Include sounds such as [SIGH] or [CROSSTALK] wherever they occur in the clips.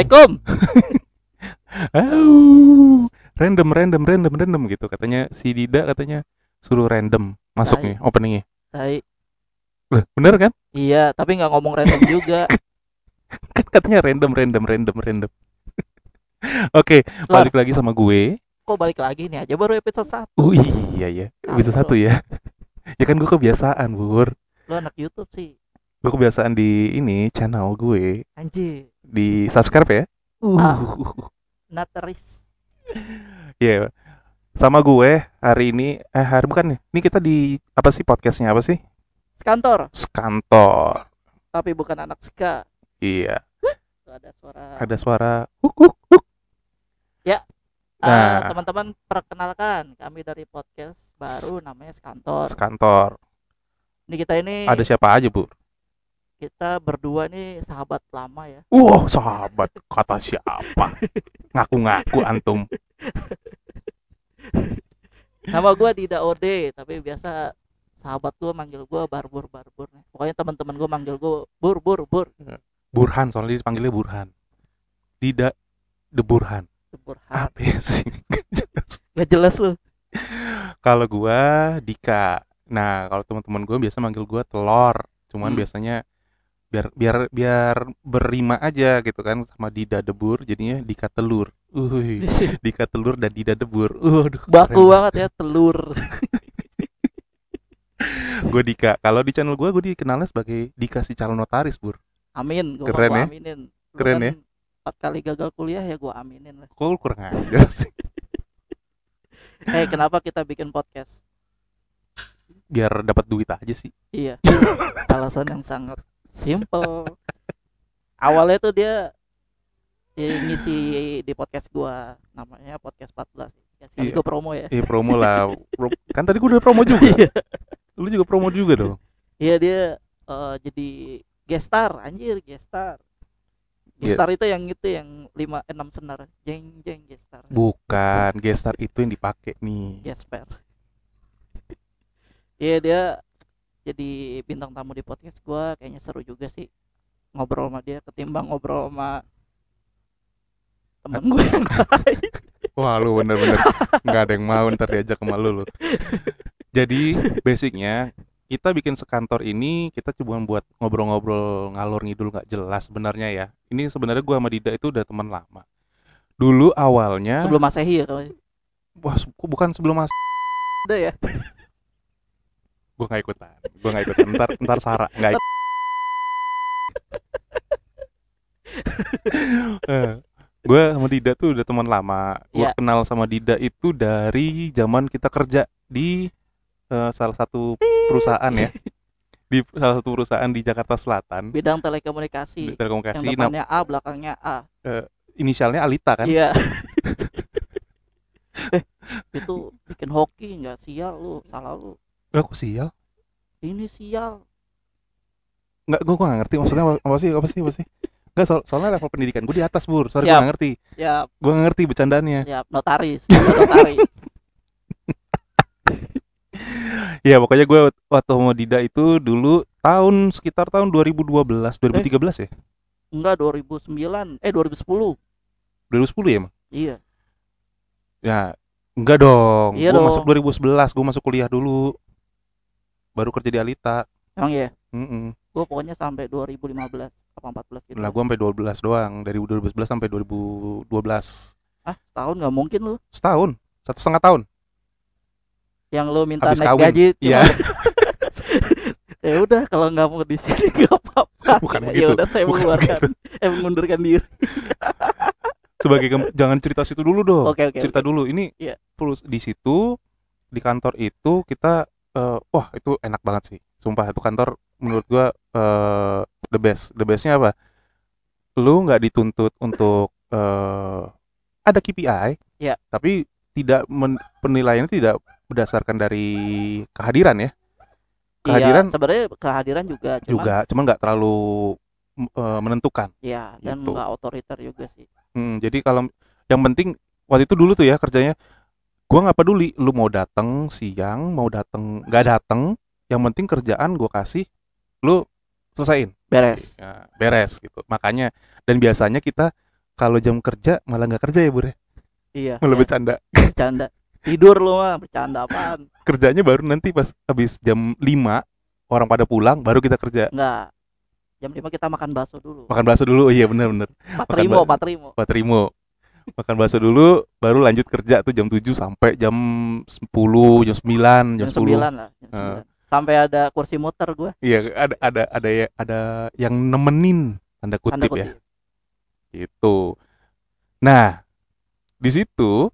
Assalamualaikum. [LAUGHS] Random random random random gitu katanya si Dida katanya suruh random masuk Tai. nih openingnya Tai. Loh, bener kan Iya, tapi nggak ngomong random juga. [LAUGHS] kan katanya random random random random [LAUGHS] oke Lor. balik lagi sama gue Kok balik lagi nih aja baru episode 1. oh iya ya Apa satu ya ya kan gue kebiasaan bur Lu anak YouTube sih. gue kebiasaan di ini channel gue Anjir. Di subscribe ya Ah. uh [LAUGHS] Nateris. Iya. Sama gue hari ini eh hari bukan nih. Ini kita di apa sih podcastnya apa sih? Kantor, Skantor. tapi bukan anak ska. Iya. Tuh ada suara. Ada suara huk huk huk. Ah, Nah. teman-teman perkenalkan kami dari podcast baru namanya Skantor. Skantor. Ini kita ini Ada siapa aja, Bu? Kita berdua nih sahabat lama ya. Wow, sahabat kata siapa? Ngaku-ngaku antum. Nama gua Dida Ode, tapi biasa sahabat gua manggil gua Barbur Barbur. Pokoknya teman-teman gua manggil gua Bur Bur Bur. Burhan soalnya dipanggilnya Burhan. Tidak The Burhan. Burhan. Apa sih? Gak jelas lu. kalau gua Dika. Nah, kalau teman-teman gue biasa manggil gua Telur. Cuman Hmm. biasanya biar biar biar berima aja gitu kan sama Dida Debur jadinya Dika Telur. Uhuy. [LAUGHS] Dika Telur dan Dida Debur. Waduh. Baku banget ya telur. [LAUGHS] Gue Dika. Kalau di channel gue gue dikenalnya sebagai Dika si calon notaris, Bur. Amin, gua, Keren ya? aminin. Lu Keren kan ya? Empat kali gagal kuliah ya gua aminin lah. Kok kurang aja sih? [LAUGHS] Eh, kenapa kita bikin podcast? Biar dapat duit aja sih. Iya. Alasan yang sangat simple. Awalnya tuh dia dia ngisi di podcast gua namanya podcast 14 ya sekali Iya. gua promo ya Eh promo lah. Kan tadi gue udah promo juga. Iya. Lu juga promo juga dong. iya dia eh, jadi gestar anjir gestar Iya. gestar itu yang itu yang 5 6 senar jeng jeng gestar Bukan, gestar itu yang dipakai nih. gesper iya dia jadi bintang tamu di podcast gua kayaknya seru juga sih ngobrol sama dia ketimbang ngobrol sama temen gue yang lain [LAUGHS] Wah lu bener-bener nggak ada yang mau ntar diajak sama lu lu. Jadi basicnya kita bikin sekantor ini kita cuma buat ngobrol-ngobrol ngalor ngidul nggak jelas sebenarnya ya. Ini sebenarnya gua sama Dida itu udah teman lama. Dulu awalnya sebelum masehi ya kalau wah bukan sebelum mas udah ya [LAUGHS] gua nggak ikutan. Gua nggak ikutan. Ntar ntar Sarah nggak ik- Eh, gue sama Dida tuh udah teman lama. Gue Iya. kenal sama Dida itu dari zaman kita kerja di eh, salah satu perusahaan ya. Di salah satu perusahaan di Jakarta Selatan. bidang telekomunikasi yang telekomunikasi. Nam- depannya A belakangnya A inisialnya Alita kan? iya [LAUGHS] eh itu bikin hoki nggak sial lu salah lu Eh, kok sial? ini sial Nggak, gue nggak ngerti maksudnya apa, apa sih? Apa sih? Apa sih? Nggak, soal, soalnya level pendidikan gue di atas, Bur. Sorry, gue Siap. nggak ngerti. ya Gue nggak ngerti bercandanya. ya notaris notaris [LAUGHS] Ya, pokoknya gue waktu sama Dida itu dulu tahun sekitar tahun 2012, 2013 ya? enggak 2009 eh 2010 2010 ya, Emang? iya Ya, enggak dong. Iya gue masuk 2011, gue masuk kuliah dulu. Baru kerja di Alita. emang ya Mm-mm. gue pokoknya sampai 2015 apa 14 gitu Lah gue sampai 12 doang, dari 2012 sampai 2012. ah tahun nggak mungkin lu Setahun, satu setengah tahun. yang lu minta Habis naik kawin. gaji Iya. [LAUGHS] ya udah kalau nggak mau di sini [LAUGHS] nggak apa-apa Bukan ya begitu. udah saya Bukan mengeluarkan [LAUGHS] eh mengundurkan diri Sebagai jangan cerita situ dulu dong. oke oke cerita oke. dulu. Ini Iya. terus di situ di kantor itu kita eh, wah itu enak banget sih. Sumpah itu kantor menurut gua eh, the best. The bestnya apa? Lu nggak dituntut untuk eh, ada KPI, Iya. tapi tidak men- penilaiannya tidak berdasarkan dari kehadiran ya. Kehadiran iya, sebenarnya kehadiran juga cuman juga, cuma nggak terlalu eh, menentukan. ya dan Gitu. nggak otoriter juga sih Hmm, jadi kalau yang penting waktu itu dulu tuh ya kerjanya gua nggak peduli lu mau datang siang mau datang nggak datang yang penting kerjaan gua kasih lu selesaiin. Beres. Ya, beres gitu. Makanya dan biasanya kita kalau jam kerja malah nggak kerja ya bur ya? Iya malah iya, bercanda. Bercanda. Tidur lu mah bercanda apaan? Kerjanya baru nanti pas habis jam 5 orang pada pulang baru kita kerja. Enggak jam 5 kita makan bakso dulu. Makan bakso dulu oh iya bener bener. Pak makan Trimo ba- Makan bakso dulu baru lanjut kerja tuh jam 7 sampai jam 10 jam 9 jam, jam 10 9 lah jam Eh. 9. sampai ada kursi muter gua. Iya ada ada ada ya ada yang nemenin tanda kutip, tanda ya. gitu. Nah di situ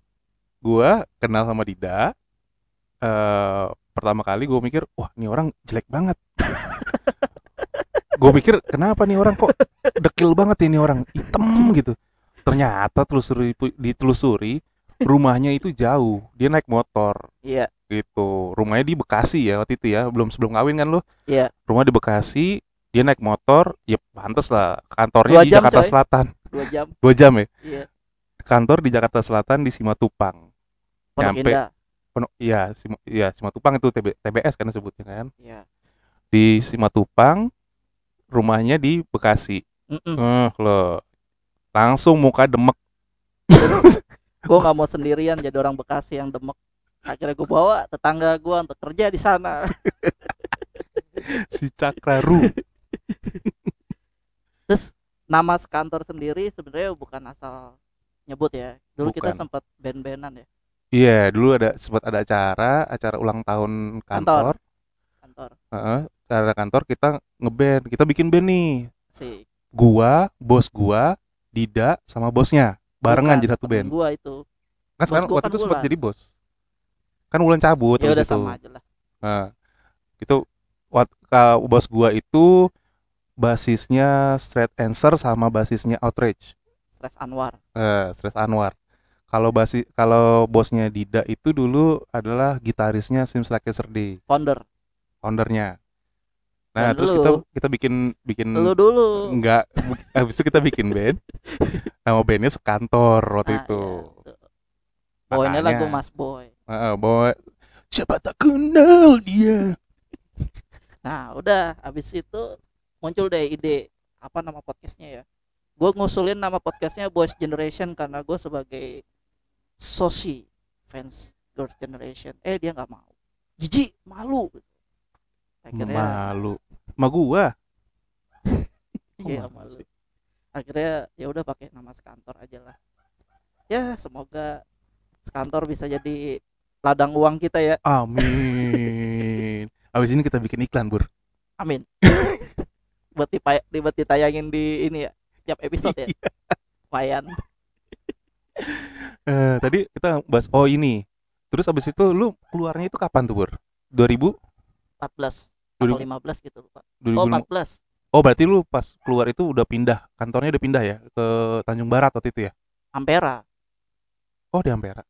gua kenal sama Dida eh pertama kali gue mikir wah ini orang jelek banget. [LAUGHS] Gue pikir kenapa nih orang kok dekil banget ini orang? Hitam gitu ternyata telusuri ditelusuri rumahnya itu jauh. Dia naik motor. Iya. Gitu. Rumahnya di Bekasi ya waktu itu ya belum sebelum kawin kan lo iya. Rumah di Bekasi dia naik motor ya pantas lah kantornya Dua di jam, Jakarta coy. Selatan. Dua jam. Dua jam ya? Iya. Kantor di Jakarta Selatan di Simatupang. Pondok Nyampe. Indah. Penuh, iya Sim, iya Simatupang itu TB, TBS kan sebutnya kan? Iya. Di Simatupang rumahnya di Bekasi. Mm-mm. eh lo langsung muka demek. [LAUGHS] Gue nggak mau sendirian jadi orang Bekasi yang demek. Akhirnya gue bawa tetangga gue untuk kerja di sana. Si Cakraru terus nama kantor sendiri sebenarnya bukan asal nyebut ya. Dulu kita Bukan. sempat band-bandan ya. Iya dulu ada sempat ada acara acara ulang tahun kantor, kantor. Heeh, acara kantor kita ngeband. Kita bikin band nih. Si gua bos gua Dida sama bosnya barengan jadi satu band. gue itu. Kan Bos sekarang gua waktu kan itu sempat jadi bos. Kan Wulan cabut ya udah itu. sama aja lah. Nah, itu wat, bos gua itu basisnya Straight Answer sama basisnya Outrage. Stres Anwar. Eh Stress Anwar. Kalau basi kalau bosnya Dida itu dulu adalah gitarisnya Seems Like Yesterday. Founder. Foundernya nah Dan terus lu? kita kita bikin bikin lu dulu enggak habis itu kita bikin band [LAUGHS] nama bandnya sekantor waktu Ah, itu iya. ini lagu Mas Boy eh, bahwa siapa tak kenal dia Nah, udah habis itu muncul deh ide apa nama podcastnya ya. Gue ngusulin nama podcastnya Boys Generation karena gue sebagai sosi fans Girls Generation. Eh dia nggak mau. Jijik, malu. Akhirnya, malu sama gua [LAUGHS] iya malu. sih? Akhirnya ya udah pakai nama sekantor aja lah. Ya semoga sekantor bisa jadi ladang uang kita ya. amin abis ini kita bikin iklan bur Amin. [LAUGHS] buat dipa- di- buat ditayangin di ini ya setiap episode ya. Lumayan. [LAUGHS] Eh, tadi kita bahas oh ini terus abis itu lu keluarnya itu kapan tuh bur 2000 14 atau 2000 15 gitu lupa. 2000 Oh 14. oh berarti lu pas keluar itu udah pindah kantornya udah pindah ya ke Tanjung Barat waktu itu ya Ampera. oh di Ampera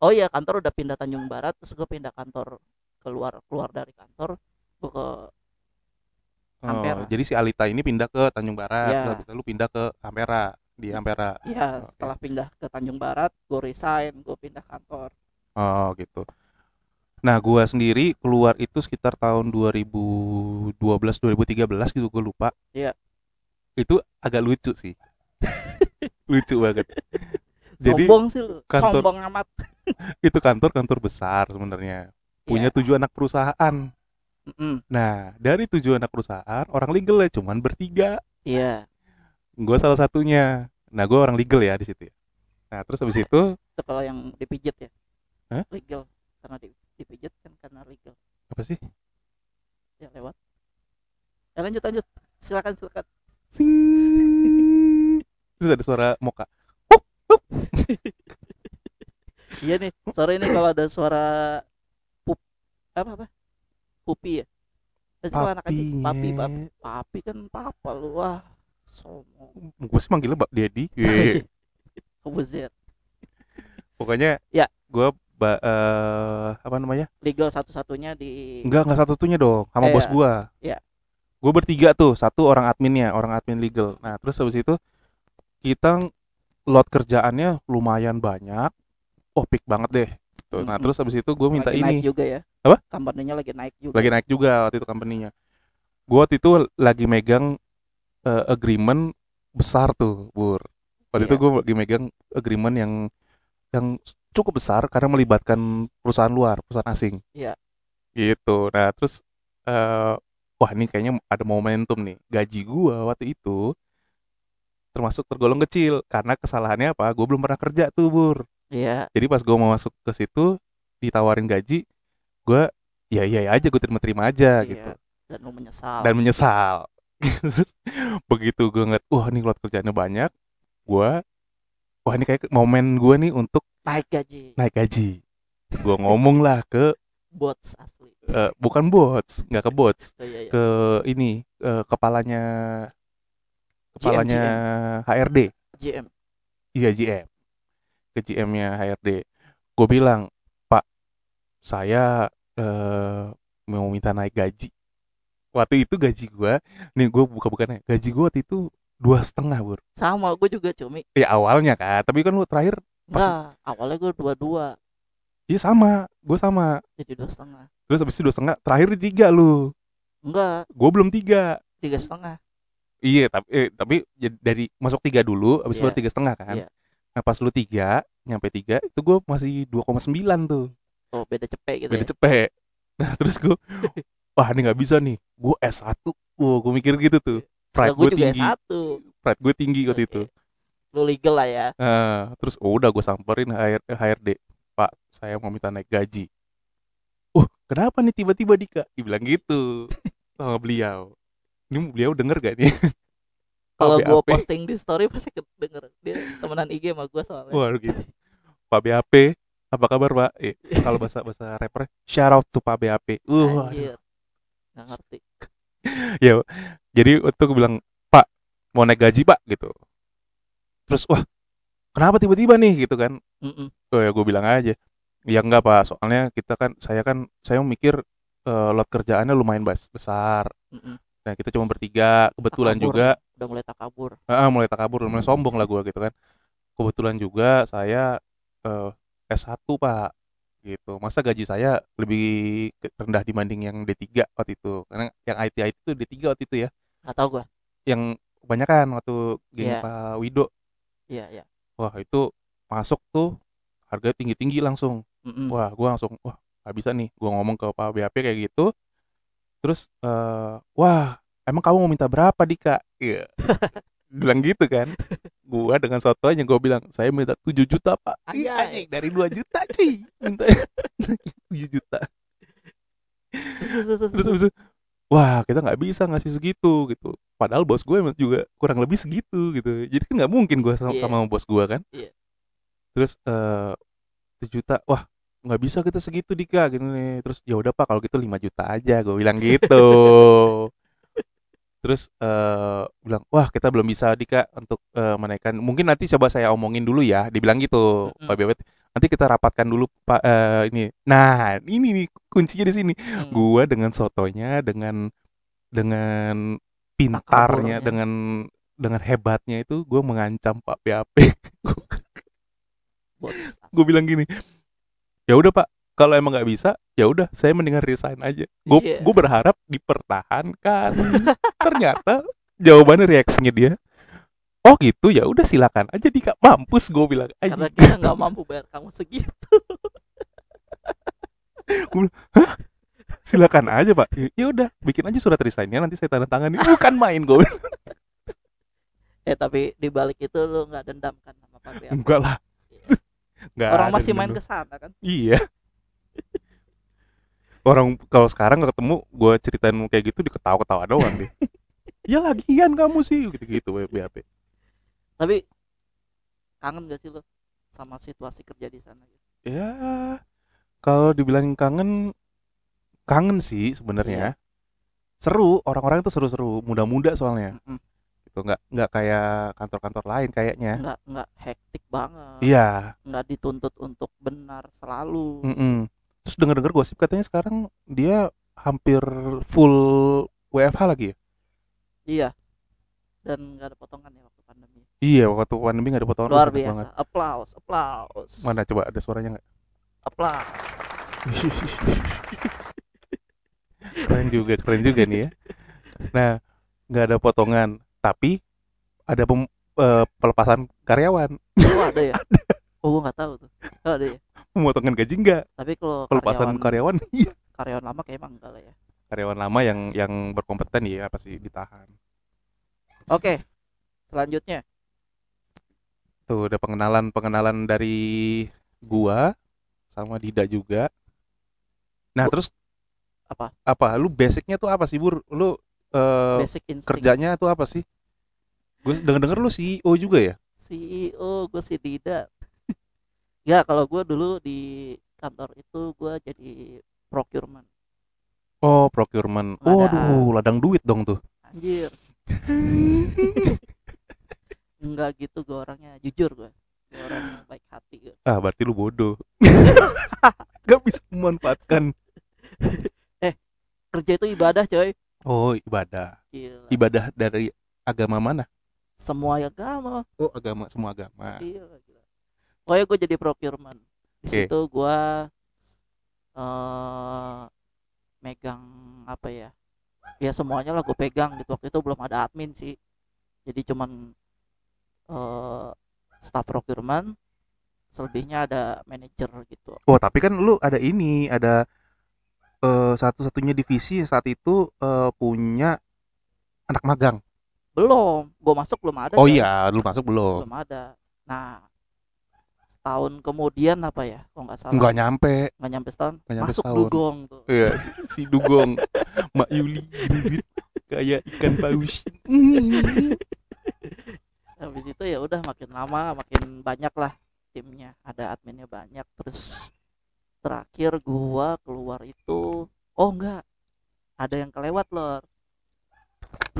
Oh iya kantor udah pindah Tanjung Barat terus gue pindah kantor keluar keluar dari kantor gue ke Oh, Ampera. jadi si Alita ini pindah ke Tanjung Barat Iya. habis itu lu pindah ke Ampera di Ampera ya Oke. setelah pindah ke Tanjung Barat gue resign gue pindah kantor Oh gitu. Nah gua sendiri keluar itu sekitar tahun 2012 2013 gitu gue lupa. Iya. Itu agak lucu sih. [LAUGHS] lucu banget. [LAUGHS] Jadi sombong sih lu kantor- sombong amat [LAUGHS] itu kantor kantor besar sebenarnya. Punya Iya. tujuh anak perusahaan. Mm-mm. Nah dari tujuh anak perusahaan orang legal ya cuman bertiga. iya Gue salah satunya. Nah gue orang legal ya di situ. ya. Nah terus habis itu itu kalau yang dipijit ya Hah? legal karena di, dipijit kan karena legal apa sih? ya lewat ya lanjut lanjut silakan silakan Sing. [LAUGHS] Terus ada suara moka. [LAUGHS] iya nih sore ini kalau ada suara pup apa apa pupi ya Terus kalau anak kecil papi papi papi kan papa lu wah sombong gue sih manggilnya Dedi. [LAUGHS] Iya. Kebuzer. Pokoknya Ya. gue ba- eh, apa namanya? legal satu-satunya di Enggak enggak satu satunya dong, sama Eh, bos gue. iya. Gue bertiga tuh, satu orang adminnya, orang admin legal. Nah terus habis itu kita lot kerjaannya lumayan banyak. Oh peak banget deh. Tuh, Nah Mm-mm. terus habis itu gue minta lagi naik ini, juga ya Apa? company-nya lagi naik juga lagi naik juga waktu itu company-nya. Gue waktu itu lagi megang eh, agreement besar tuh, bur. Waktu itu Iya. gue lagi megang agreement yang yang cukup besar karena melibatkan perusahaan luar, perusahaan asing. Iya. Gitu. Nah, terus eh wah ini kayaknya ada momentum nih. Gaji gua waktu itu termasuk tergolong kecil karena kesalahannya apa? Gue belum pernah kerja tuh, Bur. Iya. Jadi pas gue mau masuk ke situ ditawarin gaji, gue ya iya aja gue terima-terima aja Iya. gitu Dan lu menyesal. dan menyesal. [LAUGHS] Terus begitu gue ngeliat, wah ini keluar kerjaannya banyak, gue, wah ini kayak momen gue nih untuk naik gaji. naik gaji. Gue ngomong lah ke, Bots asli. eh, bukan bots, nggak ke bots, Oh, iya, iya. ke ini eh, kepalanya, kepalanya HRD, GM. iya GM, ke GM-nya HRD. Gue bilang, Pak, saya eh, mau minta naik gaji. Waktu itu gaji gue, nih gue buka-bukannya, gaji gue waktu itu dua setengah bur. Sama gue juga cumi. Ya awalnya kan, tapi kan lu terakhir, Pas- Enggak, awalnya gue dua-dua. iya sama, gue sama. Jadi dua setengah. Terus habis itu dua setengah, terakhir di tiga lu. Enggak, Gue belum tiga. tiga setengah. Iya, tapi eh, tapi jadi dari masuk tiga dulu, habis baru tiga setengah kan. Iya. Nah pas lu tiga, nyampe tiga, itu gue masih 2,9 tuh. Oh, beda cepet gitu beda ya. cepet nah terus gue wah ini nggak bisa nih gue S1 wah gue mikir gitu tuh pride gue tinggi satu. pride gue tinggi waktu Oke. itu Lu legal lah ya. nah, terus oh, udah gue samperin HR, HRD pak saya mau minta naik gaji uh kenapa nih tiba-tiba Dika dibilang gitu [LAUGHS] sama beliau ini beliau denger gak nih [LAUGHS] Kalau gue posting di story pasti kedenger. Dia temenan IG sama gue soalnya. wah gitu Pak BAP apa kabar Pak eh, kalau bahasa bahasa rapper shout out to Pak BAP uh Anjir. Nggak ngerti. [LAUGHS] ya jadi waktu aku bilang pak mau naik gaji pak gitu. Terus wah kenapa tiba-tiba nih? Gitu kan. Mm-mm. oh ya gue bilang aja. Ya enggak pak. Soalnya kita kan saya kan saya mikir eh, lot kerjaannya lumayan besar. Mm-mm. nah kita cuma bertiga kebetulan Takabur. juga. Udah mulai takabur. ah, mulai takabur mulai sombong lah gue gitu kan. Kebetulan juga saya eh, S1 pak gitu. Masa gaji saya lebih rendah dibanding yang D3 waktu itu. Karena yang IT IT itu D3 waktu itu ya. Nggak tahu gue. yang kebanyakan waktu gini Iya. Pak Wido. Iya, iya. wah itu masuk tuh harganya tinggi tinggi langsung. Mm-mm. wah gua langsung wah nggak bisa nih. Gua ngomong ke Pak BAP kayak gitu. Terus eh wah emang kamu mau minta berapa Dika? Iya. [LAUGHS] Bilang gitu kan gua dengan sotonya gua bilang saya minta 7 juta pak Anjay. anjing dari 2 juta [LAUGHS] cuy minta [LAUGHS] 7 juta terus itu, wah kita nggak bisa ngasih segitu gitu padahal bos gue juga kurang lebih segitu gitu jadi kan nggak mungkin gue sama, Iya. sama bos gue kan Iya. terus eh 7 juta wah nggak bisa kita segitu dika gini nih. terus ya udah pak kalau gitu 5 juta aja gue bilang gitu [LAUGHS] terus eh bilang wah kita belum bisa dika untuk eh, menaikkan mungkin nanti coba saya omongin dulu ya dibilang gitu Mm-mm. pak Bebet nanti kita rapatkan dulu pak eh, ini nah ini nih kuncinya di sini Mm. gua dengan sotonya dengan dengan pintarnya dengan dengan hebatnya itu gue mengancam Pak Bots. gue bilang gini ya udah Pak kalau emang nggak bisa ya udah saya mendingan resign aja. Gue Iya. gue berharap dipertahankan. [LAUGHS] Ternyata jawabannya reaksinya dia oh gitu ya udah silakan aja Dika. Mampus gue bilang Karena aja kita nggak mampu bayar kamu segitu. silakan aja Pak. Ya udah bikin aja surat resignnya nanti saya tanda tangan bukan main gue Eh tapi di balik itu lu nggak dendam kan sama Pak enggak lah. Nggak Orang ada masih main ke sana kan? Iya. Orang kalau sekarang ketemu, gue ceritain kayak gitu diketawa-ketawa doang deh. [LAUGHS] ya lagian kamu sih gitu-gitu BAP. Tapi kangen gak sih lu sama situasi kerja di sana? Ya kalau dibilang kangen, kangen sih sebenarnya. Seru, orang-orang itu seru-seru, muda-muda soalnya. Mm-mm. Gitu nggak nggak kayak kantor-kantor lain kayaknya. Nggak nggak hektik banget. Iya. Nggak dituntut untuk benar selalu. mm-mm. Terus denger-denger gosip katanya sekarang dia hampir full WFH lagi ya? Iya. Dan nggak ada potongan ya waktu pandemi. Iya, waktu pandemi nggak ada potongan. Luar biasa. banget. Applause, applause. Mana coba ada suaranya nggak? Applause. [LAUGHS] keren juga, keren juga nih ya. Nah, nggak ada potongan, tapi ada pem, eh, pelepasan karyawan oh ada ya [LAUGHS] oh gue nggak tahu tuh oh, ada ya [LAUGHS] pemotongan gaji enggak tapi kalau pelepasan karyawan karyawan [LAUGHS] iya. karyawan lama kayak emang enggak lah ya. Karyawan lama yang yang berkompeten ya pasti ditahan. Oke selanjutnya. Tuh udah pengenalan pengenalan dari gua sama Dida juga. Nah Bu- terus apa? Apa? Lu basicnya tuh apa sih bur? Lu eh, basic instinct. kerjanya tuh apa sih? Gue denger denger lu CEO juga ya? CEO gue si Dida ya kalau gue dulu di kantor itu gue jadi procurement. Oh procurement. Waduh ladang duit dong tuh. Anjir. [LAUGHS] Enggak gitu gue orangnya jujur gue gue orang baik hati gue ah berarti lu bodoh. [LAUGHS] Gak bisa memanfaatkan. Kerja itu ibadah coy. Oh ibadah. Gila. ibadah dari agama mana? Semua agama. Oh agama semua agama. Iya. Pokoknya gue jadi procurement. Di Oke. situ gue eh megang apa ya? Ya semuanya lah gue pegang gitu. Waktu itu belum ada admin sih. Jadi cuman eh staff procurement. Selebihnya ada manajer gitu. oh tapi kan lu ada ini ada eh, satu-satunya divisi saat itu eh, punya anak magang Belum, gue masuk belum ada. oh coy. iya lu masuk belum Belum ada. Nah, tahun kemudian apa ya? Kalau nggak salah. nggak nyampe nggak nyampe setahun. Nggak nyampe masuk setahun. dugong tuh. Iya, si, si Dugong, [LAUGHS] Mak Yuli, gendut, kayak ikan paus. [LAUGHS] habis itu ya udah makin lama makin banyak lah timnya ada adminnya banyak terus terakhir gua keluar itu oh enggak ada yang kelewat lor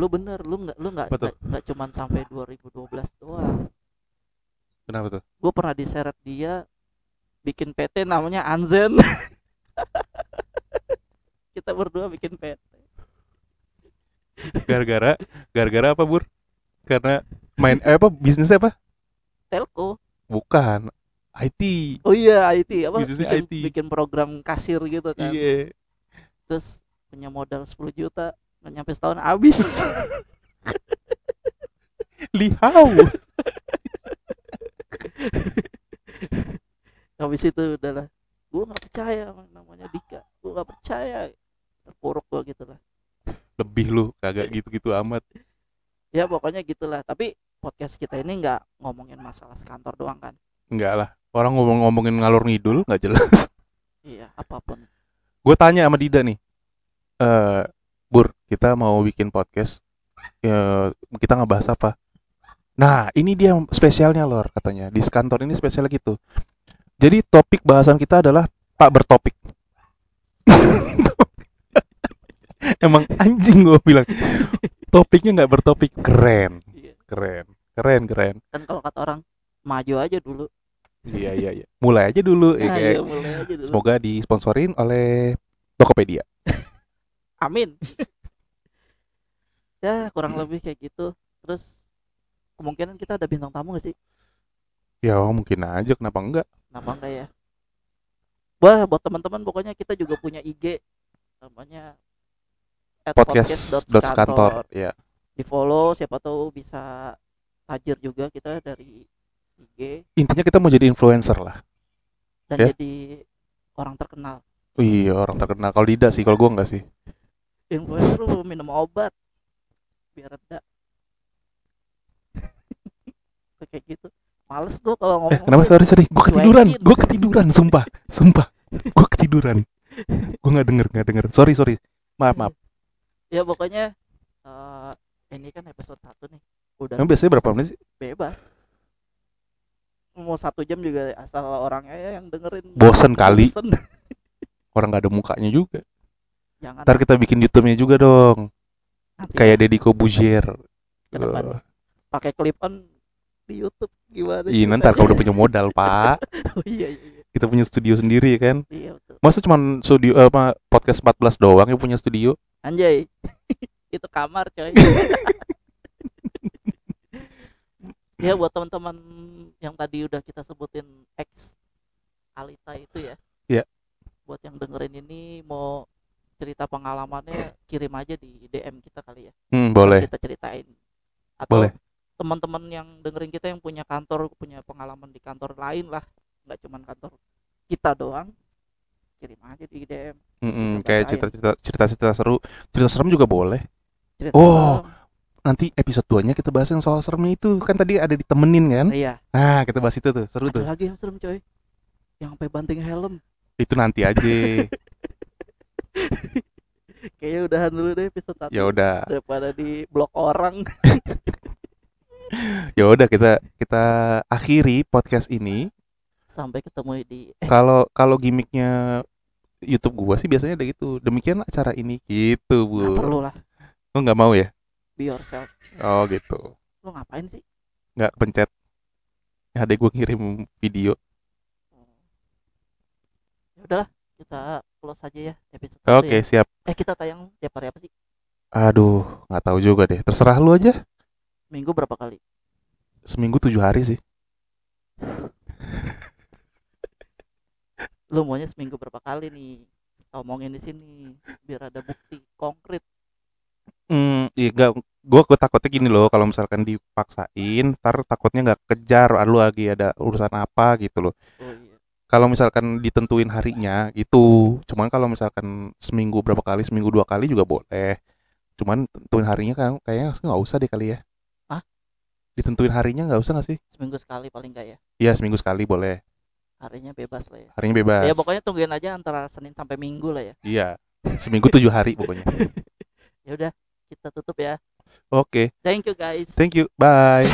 lu bener lu nggak lu nggak nggak- nggak cuman sampai 2012 doang Kenapa tuh? gua pernah diseret dia bikin PT namanya Anzen [LAUGHS] kita berdua bikin PT Gara-gara, gara-gara apa Bur? Karena main eh, apa bisnisnya apa? telco Bukan, IT. oh iya IT apa Bisnisnya bikin, IT. bikin program kasir gitu kan Iya. terus punya modal 10 juta nggak nyampe setahun habis [LAUGHS] Lihau. [LAUGHS] [LAUGHS] habis itu udahlah gue nggak percaya namanya Dika gue nggak percaya terpuruk gue gitu lah Lebih lu kagak gitu-gitu amat. [LAUGHS] ya pokoknya gitulah tapi podcast kita ini nggak ngomongin masalah sekantor doang kan Enggak lah. Orang ngomong-ngomongin ngalur ngidul nggak jelas. [LAUGHS] iya apa pun Gue tanya sama Dida nih. Eh, Bur, kita mau bikin podcast. Ya, kita ngebahas apa? Nah, ini dia spesialnya lor katanya. Di kantor ini spesial gitu. Jadi topik bahasan kita adalah Pak bertopik. [LAUGHS] Emang anjing gue bilang. Topiknya nggak bertopik keren, iya. keren, keren, keren. kan kalau kata orang maju aja dulu Iya iya iya. Mulai aja dulu. ya, nah, kayak, iya, mulai aja dulu Semoga disponsorin oleh Tokopedia. amin [LAUGHS] ya kurang lebih kayak gitu terus kemungkinan kita ada bintang tamu gak sih Ya mungkin aja kenapa enggak? Kenapa enggak ya? Wah, buat teman-teman pokoknya kita juga punya IG namanya Podcast dot kantor. Ya. Di follow siapa tahu bisa tajir juga kita dari IG Intinya kita mau jadi influencer lah. dan Ya. jadi orang terkenal. Iya orang terkenal. Kalau Dida sih, kalau gua enggak sih. Influencer lu minum obat biar reda. Kayak gitu. Males gua kalau Eh ngomong. kenapa sorry sorry? Gua ketiduran. Gua ketiduran. Sumpah, sumpah. Gua ketiduran. Gua nggak denger nggak denger. Sorry sorry. Maaf maaf. Ya pokoknya eh, ini kan episode 1 nih. Udah Emang biasanya berapa menit sih? bebas mau satu jam juga asal orangnya ya yang dengerin Bosen kali. Bosen. [LAUGHS] Orang nggak ada mukanya juga. jangan Ntar kita bikin YouTube-nya juga dong. nanti Kayak Deddy Kobuzier. pakai clip on di YouTube gimana Iya ntar kalau udah punya modal [LAUGHS] pak. oh, iya iya iya, Kita punya studio sendiri kan. iya betul. Masa cuma studio apa podcast 14 doang yang punya studio? anjay [LAUGHS] itu kamar coy [LAUGHS] ya buat teman-teman yang tadi udah kita sebutin ex Alita itu ya Iya. buat yang dengerin ini mau cerita pengalamannya kirim aja di DM kita kali ya Hmm, boleh. kita ceritain atau Boleh. Teman-teman yang dengerin kita yang punya kantor punya pengalaman di kantor lain lah. Nggak cuman kantor kita doang. Kirim aja di DM Mm-mm, Kita kayak cerita-cerita cerita-cerita seru. Cerita serem juga boleh. Cerita Oh. serem. nanti episode 2 nya kita bahas yang soal seremnya itu. Kan tadi ada ditemenin kan? Iya. Nah kita bahas itu tuh. Seru ada tuh. lagi yang serem coy. Yang sampai banting helm. Itu nanti aja. [LAUGHS] Kayaknya udahan dulu deh episode satu. Ya udah. Daripada di blok orang [LAUGHS] [LAUGHS] ya udah kita kita akhiri podcast ini. Sampai ketemu di [LAUGHS] kalau kalau gimmicknya YouTube gua sih biasanya ada gitu. Demikian acara ini. Gitu bu. Nggak perlu lah. Lo nggak mau ya? Be yourself. Oh gitu. Lo ngapain sih? Nggak pencet. Ya adek gua kirim video. Ya udahlah kita close aja ya episode oke satu ya. siap. Eh kita tayang tiap hari apa sih? Aduh nggak tahu juga deh. Terserah lu aja minggu berapa kali seminggu tujuh hari sih lu maunya seminggu berapa kali nih omongin di sini biar ada bukti konkret Hmm, iya gak, gue gue takutnya gini loh, kalau misalkan dipaksain, ntar takutnya nggak kejar, lu lagi ada urusan apa gitu loh. oh iya Kalau misalkan ditentuin harinya gitu, cuman kalau misalkan seminggu berapa kali, seminggu dua kali juga boleh. Cuman tentuin harinya kan kayaknya nggak usah deh kali ya. Ditentuin harinya nggak usah nggak sih? seminggu sekali paling enggak ya? Iya seminggu sekali boleh, harinya bebas lah ya. Harinya bebas. ya pokoknya tungguin aja antara senin sampai minggu lah ya. Iya, [LAUGHS] seminggu tujuh hari pokoknya. [LAUGHS] ya udah kita tutup ya. Oke, thank you guys. Thank you, bye.